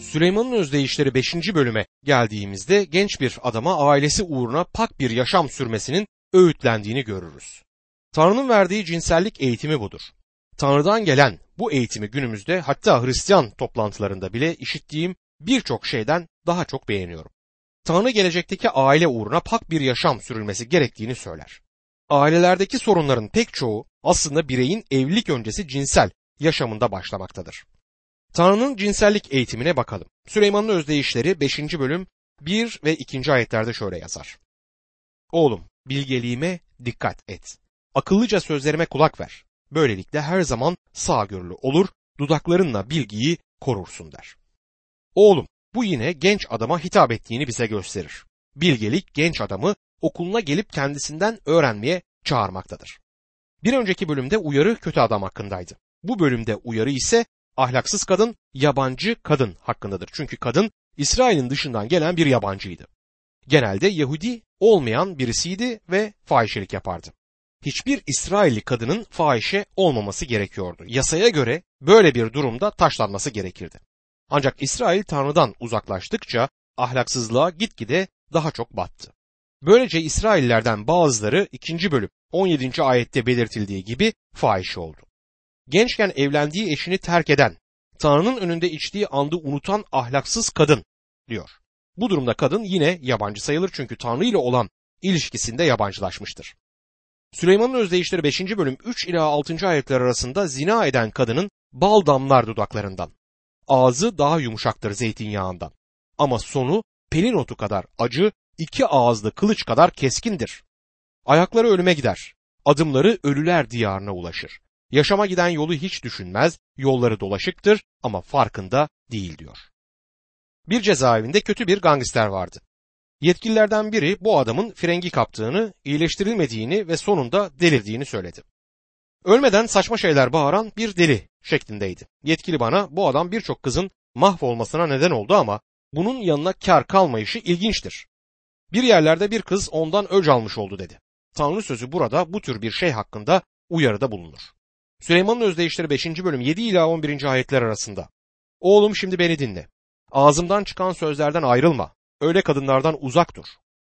Süleyman'ın özdeyişleri 5. bölüme geldiğimizde genç bir adama ailesi uğruna pak bir yaşam sürmesinin öğütlendiğini görürüz. Tanrı'nın verdiği cinsellik eğitimi budur. Tanrı'dan gelen bu eğitimi günümüzde hatta Hristiyan toplantılarında bile işittiğim birçok şeyden daha çok beğeniyorum. Tanrı gelecekteki aile uğruna pak bir yaşam sürülmesi gerektiğini söyler. Ailelerdeki sorunların pek çoğu aslında bireyin evlilik öncesi cinsel yaşamında başlamaktadır. Tanrı'nın cinsellik eğitimine bakalım. Süleyman'ın özdeyişleri 5. bölüm 1 ve 2. ayetlerde şöyle yazar. Oğlum bilgeliğime dikkat et. Akıllıca sözlerime kulak ver. Böylelikle her zaman sağgörülü olur, dudaklarınla bilgiyi korursun der. Oğlum bu yine genç adama hitap ettiğini bize gösterir. Bilgelik genç adamı okuluna gelip kendisinden öğrenmeye çağırmaktadır. Bir önceki bölümde uyarı kötü adam hakkındaydı. Bu bölümde uyarı ise ahlaksız kadın, yabancı kadın hakkındadır. Çünkü kadın İsrail'in dışından gelen bir yabancıydı. Genelde Yahudi olmayan birisiydi ve fahişelik yapardı. Hiçbir İsrailli kadının fahişe olmaması gerekiyordu. Yasaya göre böyle bir durumda taşlanması gerekirdi. Ancak İsrail Tanrı'dan uzaklaştıkça ahlaksızlığa gitgide daha çok battı. Böylece İsraillerden bazıları 2. bölüm 17. ayette belirtildiği gibi fahiş oldu. Gençken evlendiği eşini terk eden, Tanrı'nın önünde içtiği andı unutan ahlaksız kadın diyor. Bu durumda kadın yine yabancı sayılır çünkü Tanrı ile olan ilişkisinde yabancılaşmıştır. Süleyman'ın özdeyişleri 5. bölüm 3 ila 6. ayetler arasında zina eden kadının bal damlar dudaklarından. Ağzı daha yumuşaktır zeytinyağından. Ama sonu pelin otu kadar acı, iki ağızlı kılıç kadar keskindir. Ayakları ölüme gider. Adımları ölüler diyarına ulaşır. Yaşama giden yolu hiç düşünmez, yolları dolaşıktır ama farkında değil diyor. Bir cezaevinde kötü bir gangster vardı. Yetkililerden biri bu adamın frengi kaptığını, iyileştirilmediğini ve sonunda delirdiğini söyledi. Ölmeden saçma şeyler bağıran bir deli şeklindeydi. Yetkili bana bu adam birçok kızın mahvolmasına neden oldu ama bunun yanına kar kalmayışı ilginçtir. Bir yerlerde bir kız ondan öc almış oldu dedi. Tanrı sözü burada bu tür bir şey hakkında uyarıda bulunur. Süleyman'ın özdeyişleri 5. bölüm 7 ila 11. ayetler arasında. Oğlum şimdi beni dinle. Ağzımdan çıkan sözlerden ayrılma. Öyle kadınlardan uzak dur.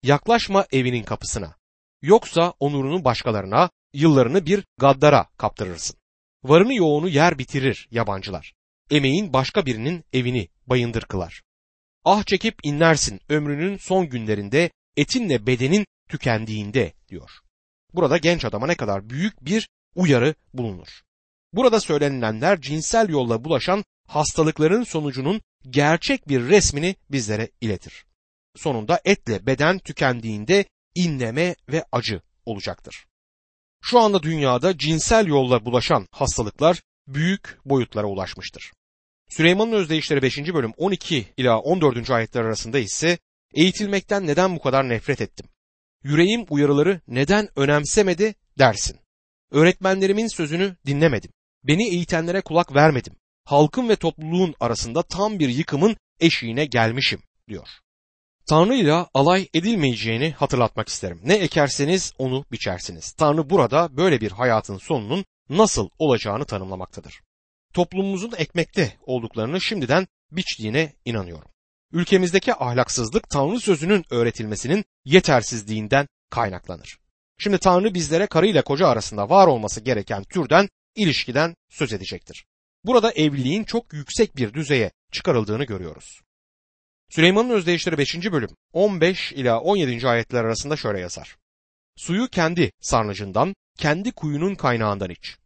Yaklaşma evinin kapısına. Yoksa onurunu başkalarına, yıllarını bir gaddara kaptırırsın. Varını yoğunu yer bitirir yabancılar. Emeğin başka birinin evini bayındır kılar. Ah çekip inlersin ömrünün son günlerinde etinle bedenin tükendiğinde diyor. Burada genç adama ne kadar büyük bir uyarı bulunur. Burada söylenilenler cinsel yolla bulaşan hastalıkların sonucunun gerçek bir resmini bizlere iletir. Sonunda etle beden tükendiğinde inleme ve acı olacaktır. Şu anda dünyada cinsel yolla bulaşan hastalıklar büyük boyutlara ulaşmıştır. Süleyman'ın özdeyişleri 5. bölüm 12 ila 14. ayetler arasında ise eğitilmekten neden bu kadar nefret ettim? Yüreğim uyarıları neden önemsemedi dersin. Öğretmenlerimin sözünü dinlemedim. Beni eğitenlere kulak vermedim. Halkın ve topluluğun arasında tam bir yıkımın eşiğine gelmişim diyor. Tanrı ile alay edilmeyeceğini hatırlatmak isterim. Ne ekerseniz onu biçersiniz. Tanrı burada böyle bir hayatın sonunun nasıl olacağını tanımlamaktadır. Toplumumuzun ekmekte olduklarını şimdiden biçtiğine inanıyorum. Ülkemizdeki ahlaksızlık Tanrı sözünün öğretilmesinin yetersizliğinden kaynaklanır. Şimdi Tanrı bizlere karı ile koca arasında var olması gereken türden ilişkiden söz edecektir. Burada evliliğin çok yüksek bir düzeye çıkarıldığını görüyoruz. Süleyman'ın özdeyişleri 5. bölüm 15 ila 17. ayetler arasında şöyle yazar. Suyu kendi sarnıcından, kendi kuyunun kaynağından iç.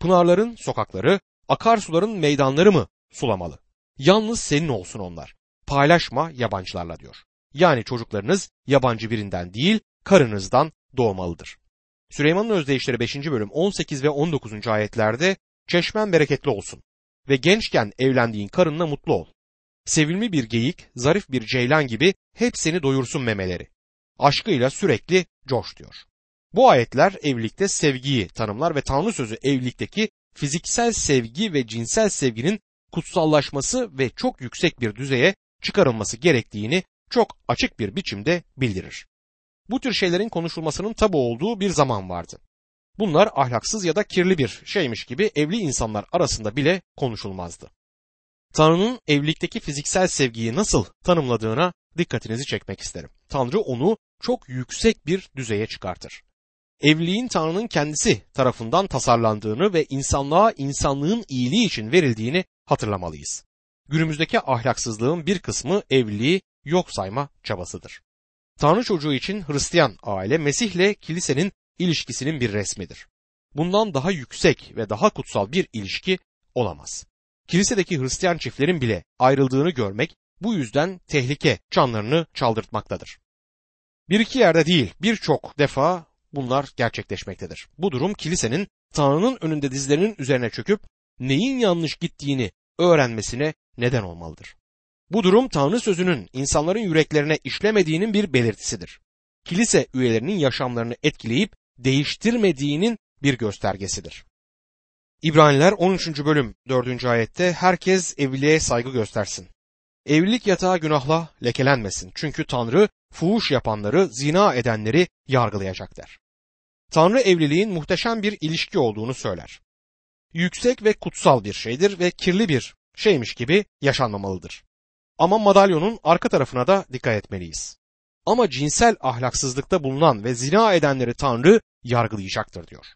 Pınarların sokakları, akarsuların meydanları mı sulamalı? Yalnız senin olsun onlar. Paylaşma yabancılarla diyor. Yani çocuklarınız yabancı birinden değil, karınızdan doğmalıdır. Süleyman'ın özdeyişleri 5. bölüm 18 ve 19. ayetlerde çeşmen bereketli olsun ve gençken evlendiğin karınla mutlu ol. Sevimli bir geyik, zarif bir ceylan gibi hep seni doyursun memeleri. Aşkıyla sürekli coş diyor. Bu ayetler evlilikte sevgiyi tanımlar ve Tanrı sözü evlilikteki fiziksel sevgi ve cinsel sevginin kutsallaşması ve çok yüksek bir düzeye çıkarılması gerektiğini çok açık bir biçimde bildirir. Bu tür şeylerin konuşulmasının tabu olduğu bir zaman vardı. Bunlar ahlaksız ya da kirli bir şeymiş gibi evli insanlar arasında bile konuşulmazdı. Tanrı'nın evlilikteki fiziksel sevgiyi nasıl tanımladığına dikkatinizi çekmek isterim. Tanrı onu çok yüksek bir düzeye çıkartır. Evliliğin Tanrı'nın kendisi tarafından tasarlandığını ve insanlığa insanlığın iyiliği için verildiğini hatırlamalıyız. Günümüzdeki ahlaksızlığın bir kısmı evliliği yok sayma çabasıdır. Tanrı çocuğu için Hristiyan aile Mesih'le kilisenin ilişkisinin bir resmidir. Bundan daha yüksek ve daha kutsal bir ilişki olamaz. Kilisedeki Hristiyan çiftlerin bile ayrıldığını görmek bu yüzden tehlike canlarını çaldırtmaktadır. Bir iki yerde değil birçok defa bunlar gerçekleşmektedir. Bu durum kilisenin Tanrı'nın önünde dizlerinin üzerine çöküp neyin yanlış gittiğini öğrenmesine neden olmalıdır. Bu durum Tanrı sözünün insanların yüreklerine işlemediğinin bir belirtisidir. Kilise üyelerinin yaşamlarını etkileyip değiştirmediğinin bir göstergesidir. İbraniler 13. bölüm 4. ayette herkes evliliğe saygı göstersin. Evlilik yatağı günahla lekelenmesin. Çünkü Tanrı fuhuş yapanları, zina edenleri yargılayacak der. Tanrı evliliğin muhteşem bir ilişki olduğunu söyler. Yüksek ve kutsal bir şeydir ve kirli bir şeymiş gibi yaşanmamalıdır. Ama madalyonun arka tarafına da dikkat etmeliyiz. Ama cinsel ahlaksızlıkta bulunan ve zina edenleri Tanrı yargılayacaktır diyor.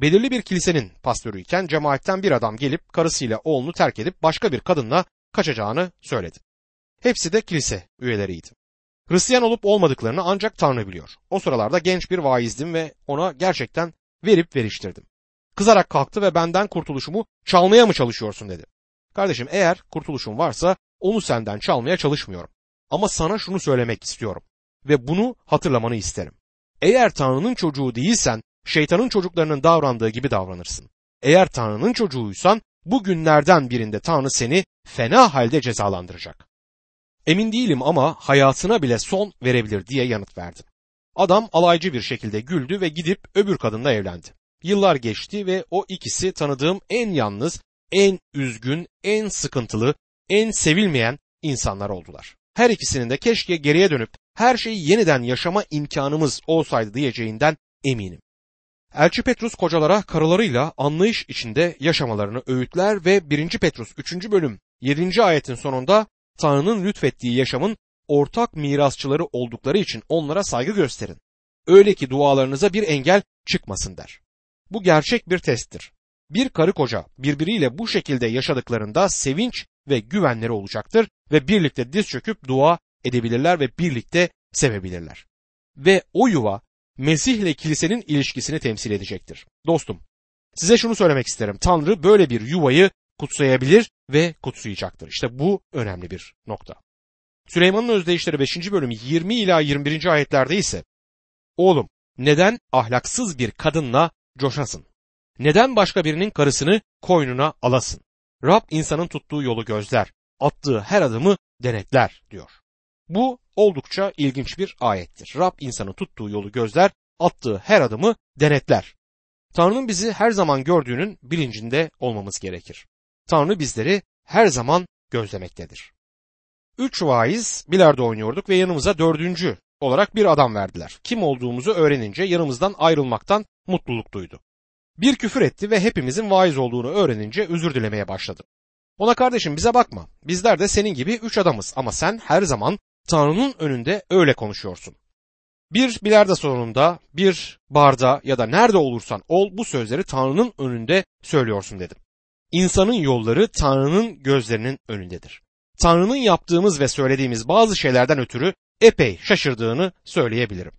Belirli bir kilisenin pastörüyken cemaatten bir adam gelip karısıyla oğlunu terk edip başka bir kadınla kaçacağını söyledi. Hepsi de kilise üyeleriydi. Hristiyan olup olmadıklarını ancak Tanrı biliyor. O sıralarda genç bir vaizdim ve ona gerçekten verip veriştirdim. Kızarak kalktı ve benden kurtuluşumu çalmaya mı çalışıyorsun dedi. Kardeşim eğer kurtuluşun varsa onu senden çalmaya çalışmıyorum. Ama sana şunu söylemek istiyorum ve bunu hatırlamanı isterim. Eğer Tanrı'nın çocuğu değilsen şeytanın çocuklarının davrandığı gibi davranırsın. Eğer Tanrı'nın çocuğuysan bu günlerden birinde Tanrı seni fena halde cezalandıracak. Emin değilim ama hayatına bile son verebilir diye yanıt verdim. Adam alaycı bir şekilde güldü ve gidip öbür kadınla evlendi. Yıllar geçti ve o ikisi tanıdığım en yalnız, en üzgün, en sıkıntılı, en sevilmeyen insanlar oldular. Her ikisinin de keşke geriye dönüp her şeyi yeniden yaşama imkanımız olsaydı diyeceğinden eminim. Elçi Petrus kocalara karılarıyla anlayış içinde yaşamalarını öğütler ve 1. Petrus 3. bölüm 7. ayetin sonunda Tanrı'nın lütfettiği yaşamın ortak mirasçıları oldukları için onlara saygı gösterin. Öyle ki dualarınıza bir engel çıkmasın der. Bu gerçek bir testtir. Bir karı koca birbiriyle bu şekilde yaşadıklarında sevinç ve güvenleri olacaktır ve birlikte diz çöküp dua edebilirler ve birlikte sevebilirler. Ve o yuva Mesih ile kilisenin ilişkisini temsil edecektir. Dostum, size şunu söylemek isterim. Tanrı böyle bir yuvayı kutsayabilir ve kutsayacaktır. İşte bu önemli bir nokta. Süleyman'ın özdeyişleri 5. bölüm 20 ila 21. ayetlerde ise Oğlum neden ahlaksız bir kadınla coşasın? Neden başka birinin karısını koynuna alasın? Rab insanın tuttuğu yolu gözler, attığı her adımı denetler diyor. Bu oldukça ilginç bir ayettir. Rab insanın tuttuğu yolu gözler, attığı her adımı denetler. Tanrı'nın bizi her zaman gördüğünün bilincinde olmamız gerekir. Tanrı bizleri her zaman gözlemektedir. Üç vaiz bilardo oynuyorduk ve yanımıza dördüncü olarak bir adam verdiler. Kim olduğumuzu öğrenince yanımızdan ayrılmaktan mutluluk duydu. Bir küfür etti ve hepimizin vaiz olduğunu öğrenince özür dilemeye başladı. Ona kardeşim bize bakma. Bizler de senin gibi üç adamız ama sen her zaman Tanrı'nın önünde öyle konuşuyorsun. Bir bilardo salonunda, bir barda ya da nerede olursan ol bu sözleri Tanrı'nın önünde söylüyorsun dedim. İnsanın yolları Tanrı'nın gözlerinin önündedir. Tanrı'nın yaptığımız ve söylediğimiz bazı şeylerden ötürü epey şaşırdığını söyleyebilirim.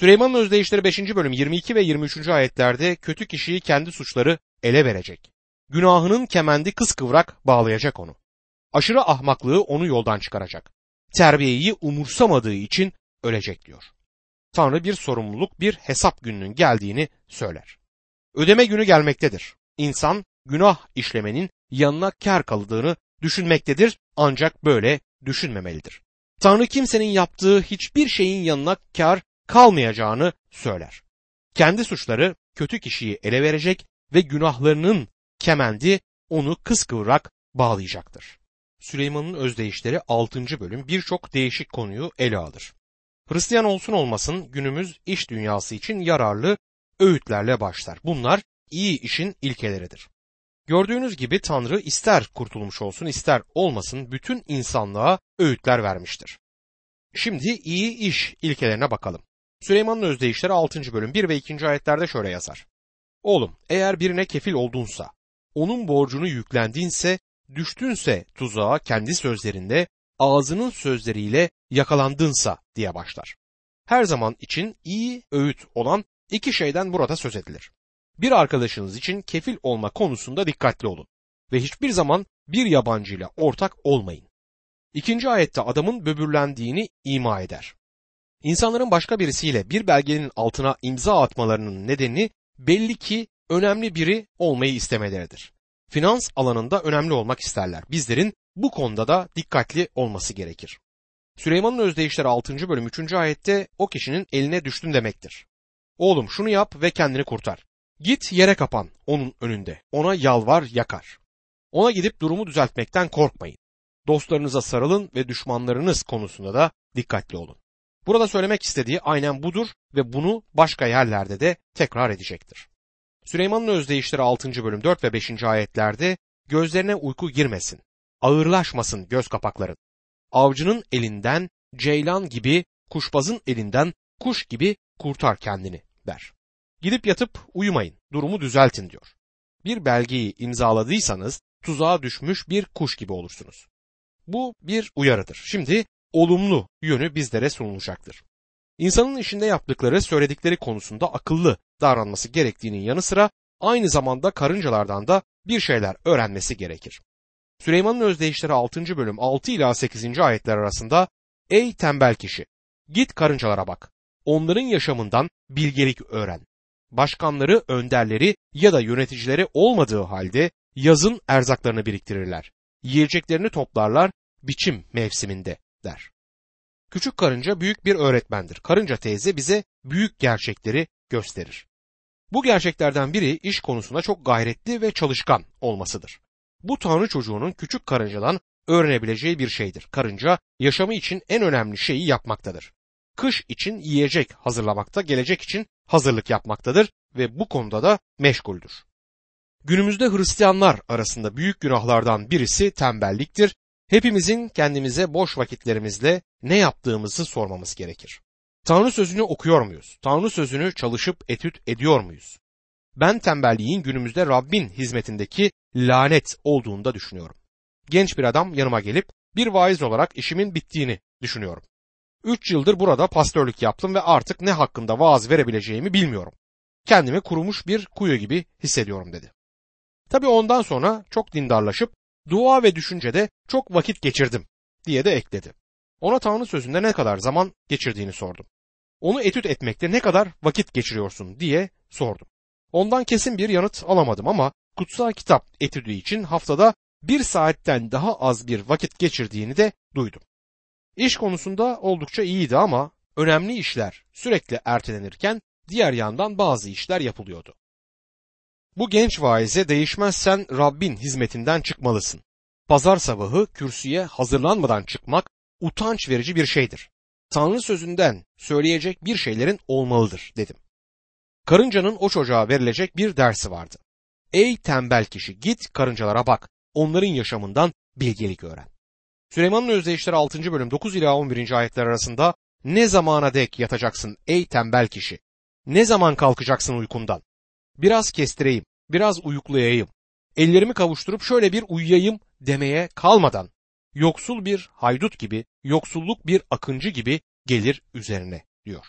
Süleyman'ın özdeyişleri 5. bölüm 22 ve 23. ayetlerde kötü kişiyi kendi suçları ele verecek. Günahının kemendi kıskıvrak bağlayacak onu. Aşırı ahmaklığı onu yoldan çıkaracak. Terbiyeyi umursamadığı için ölecek diyor. Tanrı bir sorumluluk, bir hesap gününün geldiğini söyler. Ödeme günü gelmektedir. İnsan günah işlemenin yanına kar kaldığını düşünmektedir ancak böyle düşünmemelidir. Tanrı kimsenin yaptığı hiçbir şeyin yanına kar kalmayacağını söyler. Kendi suçları kötü kişiyi ele verecek ve günahlarının kemendi onu kıskıvrak bağlayacaktır. Süleyman'ın özdeyişleri 6. bölüm birçok değişik konuyu ele alır. Hristiyan olsun olmasın günümüz iş dünyası için yararlı öğütlerle başlar. Bunlar iyi işin ilkeleridir. Gördüğünüz gibi Tanrı ister kurtulmuş olsun ister olmasın bütün insanlığa öğütler vermiştir. Şimdi iyi iş ilkelerine bakalım. Süleyman'ın özdeyişleri 6. bölüm 1 ve 2. ayetlerde şöyle yazar. Oğlum eğer birine kefil oldunsa, onun borcunu yüklendinse, düştünse tuzağa kendi sözlerinde, ağzının sözleriyle yakalandınsa diye başlar. Her zaman için iyi öğüt olan iki şeyden burada söz edilir. Bir arkadaşınız için kefil olma konusunda dikkatli olun ve hiçbir zaman bir yabancıyla ortak olmayın. İkinci ayette adamın böbürlendiğini ima eder. İnsanların başka birisiyle bir belgenin altına imza atmalarının nedeni belli ki önemli biri olmayı istemeleridir. Finans alanında önemli olmak isterler. Bizlerin bu konuda da dikkatli olması gerekir. Süleyman'ın özdeyişleri 6. bölüm 3. ayette o kişinin eline düştün demektir. Oğlum şunu yap ve kendini kurtar. Git yere kapan onun önünde. Ona yalvar yakar. Ona gidip durumu düzeltmekten korkmayın. Dostlarınıza sarılın ve düşmanlarınız konusunda da dikkatli olun. Burada söylemek istediği aynen budur ve bunu başka yerlerde de tekrar edecektir. Süleyman'ın özdeyişleri 6. bölüm 4 ve 5. ayetlerde gözlerine uyku girmesin, ağırlaşmasın göz kapakların. Avcının elinden ceylan gibi, kuşbazın elinden kuş gibi kurtar kendini der. Gidip yatıp uyumayın, durumu düzeltin diyor. Bir belgeyi imzaladıysanız tuzağa düşmüş bir kuş gibi olursunuz. Bu bir uyarıdır. Şimdi olumlu yönü bizlere sunulacaktır. İnsanın işinde yaptıkları, söyledikleri konusunda akıllı davranması gerektiğinin yanı sıra aynı zamanda karıncalardan da bir şeyler öğrenmesi gerekir. Süleyman'ın özdeyişleri 6. bölüm 6 ila 8. ayetler arasında Ey tembel kişi! Git karıncalara bak. Onların yaşamından bilgelik öğren. Başkanları, önderleri ya da yöneticileri olmadığı halde yazın erzaklarını biriktirirler. Yiyeceklerini toplarlar biçim mevsiminde der. Küçük karınca büyük bir öğretmendir. Karınca teyze bize büyük gerçekleri gösterir. Bu gerçeklerden biri iş konusunda çok gayretli ve çalışkan olmasıdır. Bu tanrı çocuğunun küçük karıncadan öğrenebileceği bir şeydir. Karınca yaşamı için en önemli şeyi yapmaktadır. Kış için yiyecek hazırlamakta, gelecek için hazırlık yapmaktadır ve bu konuda da meşguldür. Günümüzde Hristiyanlar arasında büyük günahlardan birisi tembelliktir Hepimizin kendimize boş vakitlerimizle ne yaptığımızı sormamız gerekir. Tanrı sözünü okuyor muyuz? Tanrı sözünü çalışıp etüt ediyor muyuz? Ben tembelliğin günümüzde Rabbin hizmetindeki lanet olduğunu da düşünüyorum. Genç bir adam yanıma gelip bir vaiz olarak işimin bittiğini düşünüyorum. Üç yıldır burada pastörlük yaptım ve artık ne hakkında vaaz verebileceğimi bilmiyorum. Kendimi kurumuş bir kuyu gibi hissediyorum dedi. Tabi ondan sonra çok dindarlaşıp dua ve düşüncede çok vakit geçirdim diye de ekledi. Ona Tanrı sözünde ne kadar zaman geçirdiğini sordum. Onu etüt etmekte ne kadar vakit geçiriyorsun diye sordum. Ondan kesin bir yanıt alamadım ama kutsal kitap etüdü için haftada bir saatten daha az bir vakit geçirdiğini de duydum. İş konusunda oldukça iyiydi ama önemli işler sürekli ertelenirken diğer yandan bazı işler yapılıyordu. Bu genç vaize değişmezsen Rabbin hizmetinden çıkmalısın. Pazar sabahı kürsüye hazırlanmadan çıkmak utanç verici bir şeydir. Tanrı sözünden söyleyecek bir şeylerin olmalıdır dedim. Karıncanın o çocuğa verilecek bir dersi vardı. Ey tembel kişi git karıncalara bak. Onların yaşamından bilgelik öğren. Süleyman'ın özdeyişleri 6. bölüm 9 ila 11. ayetler arasında ne zamana dek yatacaksın ey tembel kişi? Ne zaman kalkacaksın uykundan? Biraz kestireyim, biraz uyuklayayım. Ellerimi kavuşturup şöyle bir uyuyayım demeye kalmadan yoksul bir haydut gibi, yoksulluk bir akıncı gibi gelir üzerine diyor.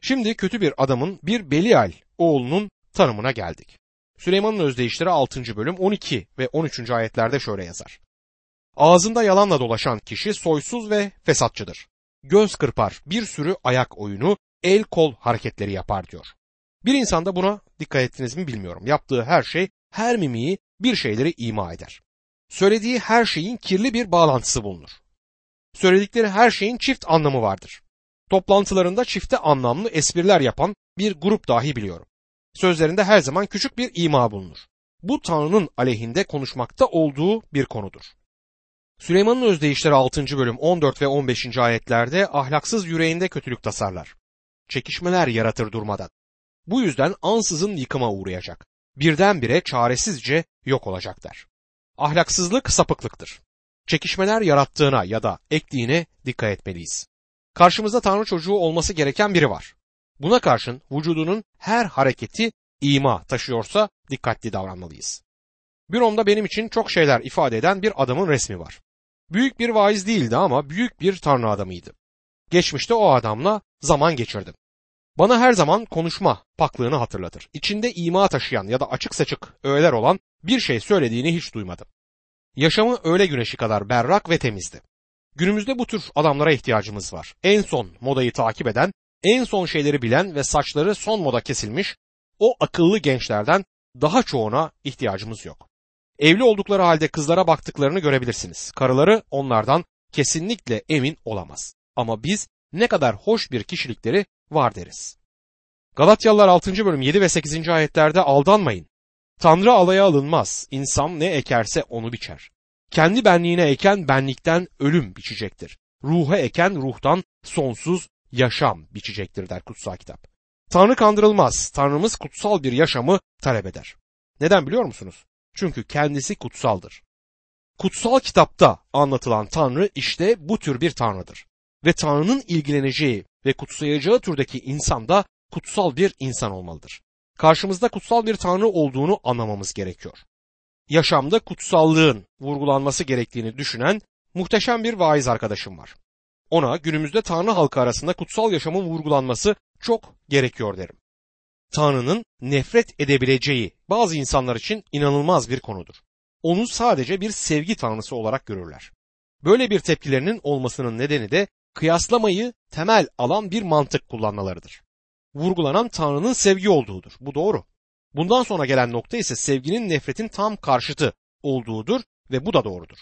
Şimdi kötü bir adamın bir Belial oğlunun tanımına geldik. Süleyman'ın özdeyişleri 6. bölüm 12 ve 13. ayetlerde şöyle yazar. Ağzında yalanla dolaşan kişi soysuz ve fesatçıdır. Göz kırpar, bir sürü ayak oyunu, el kol hareketleri yapar diyor. Bir insanda buna dikkat ettiniz mi bilmiyorum. Yaptığı her şey, her mimiği bir şeyleri ima eder. Söylediği her şeyin kirli bir bağlantısı bulunur. Söyledikleri her şeyin çift anlamı vardır. Toplantılarında çifte anlamlı espriler yapan bir grup dahi biliyorum. Sözlerinde her zaman küçük bir ima bulunur. Bu Tanrı'nın aleyhinde konuşmakta olduğu bir konudur. Süleyman'ın özdeyişleri 6. bölüm 14 ve 15. ayetlerde ahlaksız yüreğinde kötülük tasarlar. Çekişmeler yaratır durmadan. Bu yüzden ansızın yıkıma uğrayacak. birdenbire çaresizce yok olacaklar. Ahlaksızlık sapıklıktır. Çekişmeler yarattığına ya da ektiğine dikkat etmeliyiz. Karşımızda Tanrı çocuğu olması gereken biri var. Buna karşın vücudunun her hareketi ima taşıyorsa dikkatli davranmalıyız. Büromda benim için çok şeyler ifade eden bir adamın resmi var. Büyük bir vaiz değildi ama büyük bir tanrı adamıydı. Geçmişte o adamla zaman geçirdim. Bana her zaman konuşma paklığını hatırlatır. İçinde ima taşıyan ya da açık saçık öğeler olan bir şey söylediğini hiç duymadım. Yaşamı öğle güneşi kadar berrak ve temizdi. Günümüzde bu tür adamlara ihtiyacımız var. En son modayı takip eden, en son şeyleri bilen ve saçları son moda kesilmiş o akıllı gençlerden daha çoğuna ihtiyacımız yok. Evli oldukları halde kızlara baktıklarını görebilirsiniz. Karıları onlardan kesinlikle emin olamaz. Ama biz ne kadar hoş bir kişilikleri var deriz. Galatyalılar 6. bölüm 7 ve 8. ayetlerde aldanmayın. Tanrı alaya alınmaz. İnsan ne ekerse onu biçer. Kendi benliğine eken benlikten ölüm biçecektir. Ruha eken ruhtan sonsuz yaşam biçecektir der kutsal kitap. Tanrı kandırılmaz. Tanrımız kutsal bir yaşamı talep eder. Neden biliyor musunuz? Çünkü kendisi kutsaldır. Kutsal kitapta anlatılan Tanrı işte bu tür bir Tanrıdır. Ve Tanrı'nın ilgileneceği ve kutsayacağı türdeki insan da kutsal bir insan olmalıdır. Karşımızda kutsal bir Tanrı olduğunu anlamamız gerekiyor. Yaşamda kutsallığın vurgulanması gerektiğini düşünen muhteşem bir vaiz arkadaşım var. Ona günümüzde Tanrı halkı arasında kutsal yaşamın vurgulanması çok gerekiyor derim. Tanrı'nın nefret edebileceği bazı insanlar için inanılmaz bir konudur. Onu sadece bir sevgi tanrısı olarak görürler. Böyle bir tepkilerinin olmasının nedeni de kıyaslamayı temel alan bir mantık kullanmalarıdır. Vurgulanan Tanrı'nın sevgi olduğudur. Bu doğru. Bundan sonra gelen nokta ise sevginin nefretin tam karşıtı olduğudur ve bu da doğrudur.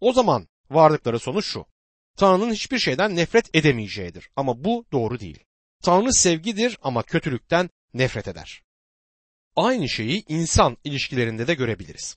O zaman vardıkları sonuç şu. Tanrı'nın hiçbir şeyden nefret edemeyeceğidir ama bu doğru değil. Tanrı sevgidir ama kötülükten nefret eder. Aynı şeyi insan ilişkilerinde de görebiliriz.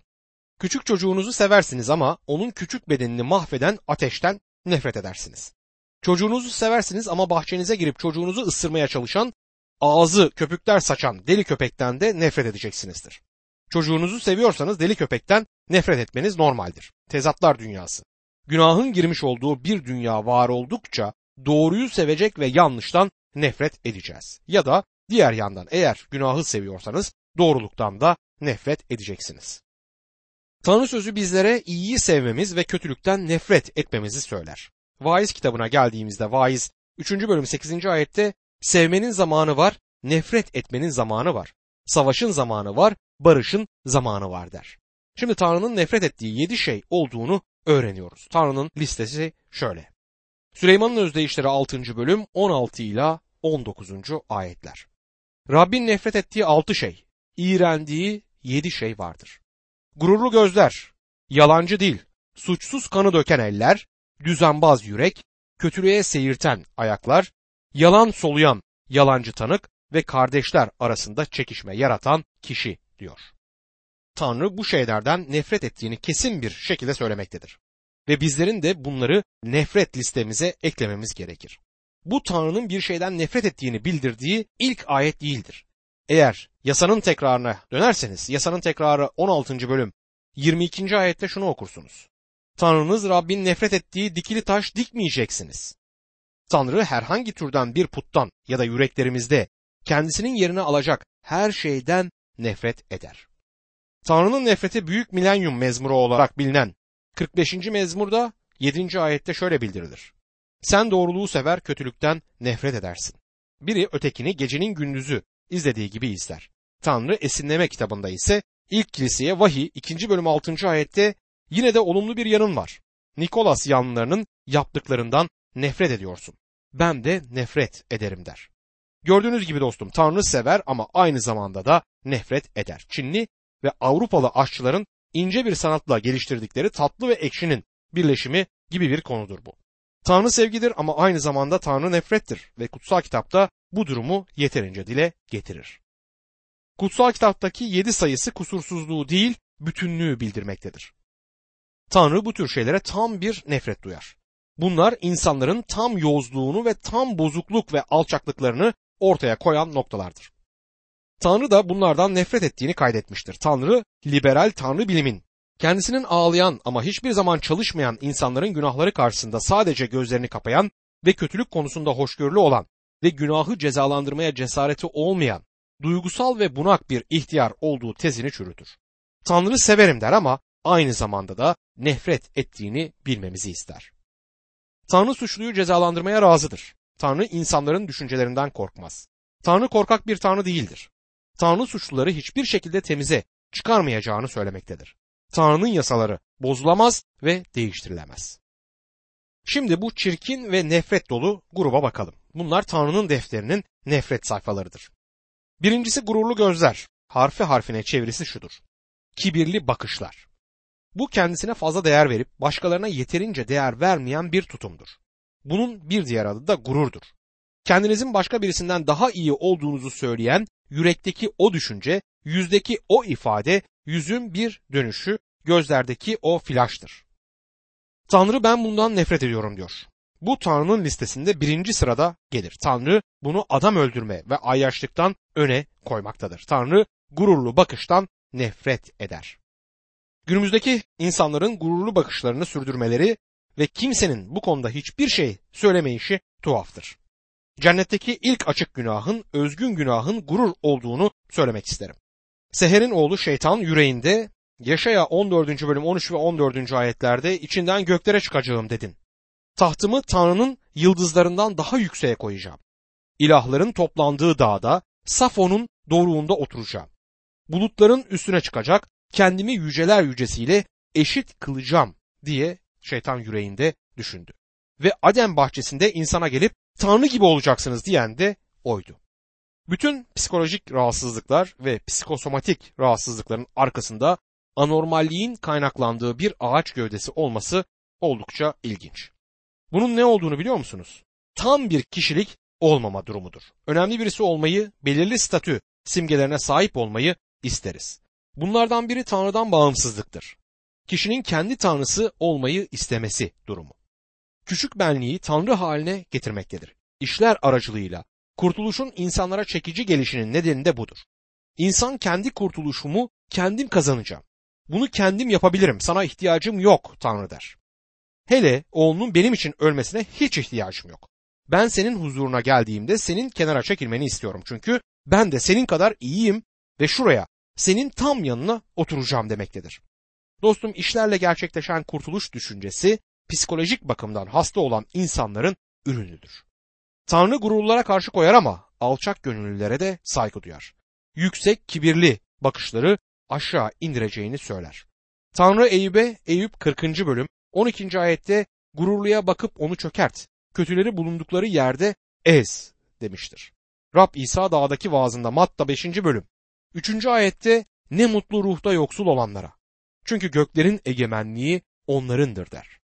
Küçük çocuğunuzu seversiniz ama onun küçük bedenini mahveden ateşten nefret edersiniz. Çocuğunuzu seversiniz ama bahçenize girip çocuğunuzu ısırmaya çalışan, ağzı köpükler saçan deli köpekten de nefret edeceksinizdir. Çocuğunuzu seviyorsanız deli köpekten nefret etmeniz normaldir. Tezatlar dünyası. Günahın girmiş olduğu bir dünya var oldukça doğruyu sevecek ve yanlıştan nefret edeceğiz. Ya da diğer yandan eğer günahı seviyorsanız doğruluktan da nefret edeceksiniz. Tanrı sözü bizlere iyiyi sevmemiz ve kötülükten nefret etmemizi söyler. Vaiz kitabına geldiğimizde Vaiz 3. bölüm 8. ayette sevmenin zamanı var, nefret etmenin zamanı var. Savaşın zamanı var, barışın zamanı var der. Şimdi Tanrı'nın nefret ettiği yedi şey olduğunu öğreniyoruz. Tanrı'nın listesi şöyle. Süleyman'ın özdeyişleri 6. bölüm 16 ile 19. ayetler. Rabbin nefret ettiği altı şey, iğrendiği yedi şey vardır. Gururlu gözler, yalancı dil, suçsuz kanı döken eller, düzenbaz yürek, kötülüğe seyirten ayaklar, yalan soluyan yalancı tanık ve kardeşler arasında çekişme yaratan kişi diyor. Tanrı bu şeylerden nefret ettiğini kesin bir şekilde söylemektedir. Ve bizlerin de bunları nefret listemize eklememiz gerekir. Bu Tanrı'nın bir şeyden nefret ettiğini bildirdiği ilk ayet değildir. Eğer yasanın tekrarına dönerseniz yasanın tekrarı 16. bölüm 22. ayette şunu okursunuz. Tanrınız Rabbin nefret ettiği dikili taş dikmeyeceksiniz. Tanrı herhangi türden bir puttan ya da yüreklerimizde kendisinin yerine alacak her şeyden nefret eder. Tanrı'nın nefreti büyük milenyum mezmuru olarak bilinen 45. mezmurda 7. ayette şöyle bildirilir. Sen doğruluğu sever, kötülükten nefret edersin. Biri ötekini gecenin gündüzü izlediği gibi izler. Tanrı esinleme kitabında ise ilk kiliseye vahiy 2. bölüm 6. ayette yine de olumlu bir yanın var. Nikolas yanlılarının yaptıklarından nefret ediyorsun. Ben de nefret ederim der. Gördüğünüz gibi dostum Tanrı sever ama aynı zamanda da nefret eder. Çinli ve Avrupalı aşçıların ince bir sanatla geliştirdikleri tatlı ve ekşinin birleşimi gibi bir konudur bu. Tanrı sevgidir ama aynı zamanda Tanrı nefrettir ve kutsal kitapta bu durumu yeterince dile getirir. Kutsal kitaptaki yedi sayısı kusursuzluğu değil, bütünlüğü bildirmektedir. Tanrı bu tür şeylere tam bir nefret duyar. Bunlar insanların tam yozluğunu ve tam bozukluk ve alçaklıklarını ortaya koyan noktalardır. Tanrı da bunlardan nefret ettiğini kaydetmiştir. Tanrı liberal tanrı bilimin kendisinin ağlayan ama hiçbir zaman çalışmayan insanların günahları karşısında sadece gözlerini kapayan ve kötülük konusunda hoşgörülü olan ve günahı cezalandırmaya cesareti olmayan, duygusal ve bunak bir ihtiyar olduğu tezini çürütür. Tanrı severim der ama aynı zamanda da nefret ettiğini bilmemizi ister. Tanrı suçluyu cezalandırmaya razıdır. Tanrı insanların düşüncelerinden korkmaz. Tanrı korkak bir tanrı değildir. Tanrı suçluları hiçbir şekilde temize çıkarmayacağını söylemektedir. Tanrı'nın yasaları bozulamaz ve değiştirilemez. Şimdi bu çirkin ve nefret dolu gruba bakalım. Bunlar Tanrı'nın defterinin nefret sayfalarıdır. Birincisi gururlu gözler. Harfi harfine çevirisi şudur. Kibirli bakışlar. Bu kendisine fazla değer verip başkalarına yeterince değer vermeyen bir tutumdur. Bunun bir diğer adı da gururdur. Kendinizin başka birisinden daha iyi olduğunuzu söyleyen yürekteki o düşünce, yüzdeki o ifade, yüzün bir dönüşü, gözlerdeki o flaştır. Tanrı ben bundan nefret ediyorum diyor. Bu Tanrı'nın listesinde birinci sırada gelir. Tanrı bunu adam öldürme ve ayyaşlıktan öne koymaktadır. Tanrı gururlu bakıştan nefret eder. Günümüzdeki insanların gururlu bakışlarını sürdürmeleri ve kimsenin bu konuda hiçbir şey söylemeyişi tuhaftır. Cennetteki ilk açık günahın, özgün günahın gurur olduğunu söylemek isterim. Seher'in oğlu şeytan yüreğinde Yaşaya 14. bölüm 13 ve 14. ayetlerde içinden göklere çıkacağım dedin. Tahtımı Tanrı'nın yıldızlarından daha yükseğe koyacağım. İlahların toplandığı dağda Safon'un doruğunda oturacağım. Bulutların üstüne çıkacak, kendimi yüceler yücesiyle eşit kılacağım diye şeytan yüreğinde düşündü. Ve Adem bahçesinde insana gelip Tanrı gibi olacaksınız diyen de oydu. Bütün psikolojik rahatsızlıklar ve psikosomatik rahatsızlıkların arkasında anormalliğin kaynaklandığı bir ağaç gövdesi olması oldukça ilginç. Bunun ne olduğunu biliyor musunuz? Tam bir kişilik olmama durumudur. Önemli birisi olmayı, belirli statü simgelerine sahip olmayı isteriz. Bunlardan biri Tanrı'dan bağımsızlıktır. Kişinin kendi tanrısı olmayı istemesi durumu. Küçük benliği Tanrı haline getirmektedir. İşler aracılığıyla kurtuluşun insanlara çekici gelişinin nedeni de budur. İnsan kendi kurtuluşumu kendim kazanacağım. Bunu kendim yapabilirim. Sana ihtiyacım yok Tanrı der. Hele oğlunun benim için ölmesine hiç ihtiyacım yok. Ben senin huzuruna geldiğimde senin kenara çekilmeni istiyorum. Çünkü ben de senin kadar iyiyim ve şuraya senin tam yanına oturacağım demektedir. Dostum işlerle gerçekleşen kurtuluş düşüncesi psikolojik bakımdan hasta olan insanların ürünüdür. Tanrı gururlara karşı koyar ama alçak gönüllülere de saygı duyar. Yüksek kibirli bakışları aşağı indireceğini söyler. Tanrı Eyüp'e Eyüp 40. bölüm 12. ayette gururluya bakıp onu çökert, kötüleri bulundukları yerde ez demiştir. Rab İsa dağdaki vaazında Matta 5. bölüm 3. ayette ne mutlu ruhta yoksul olanlara. Çünkü göklerin egemenliği onlarındır der.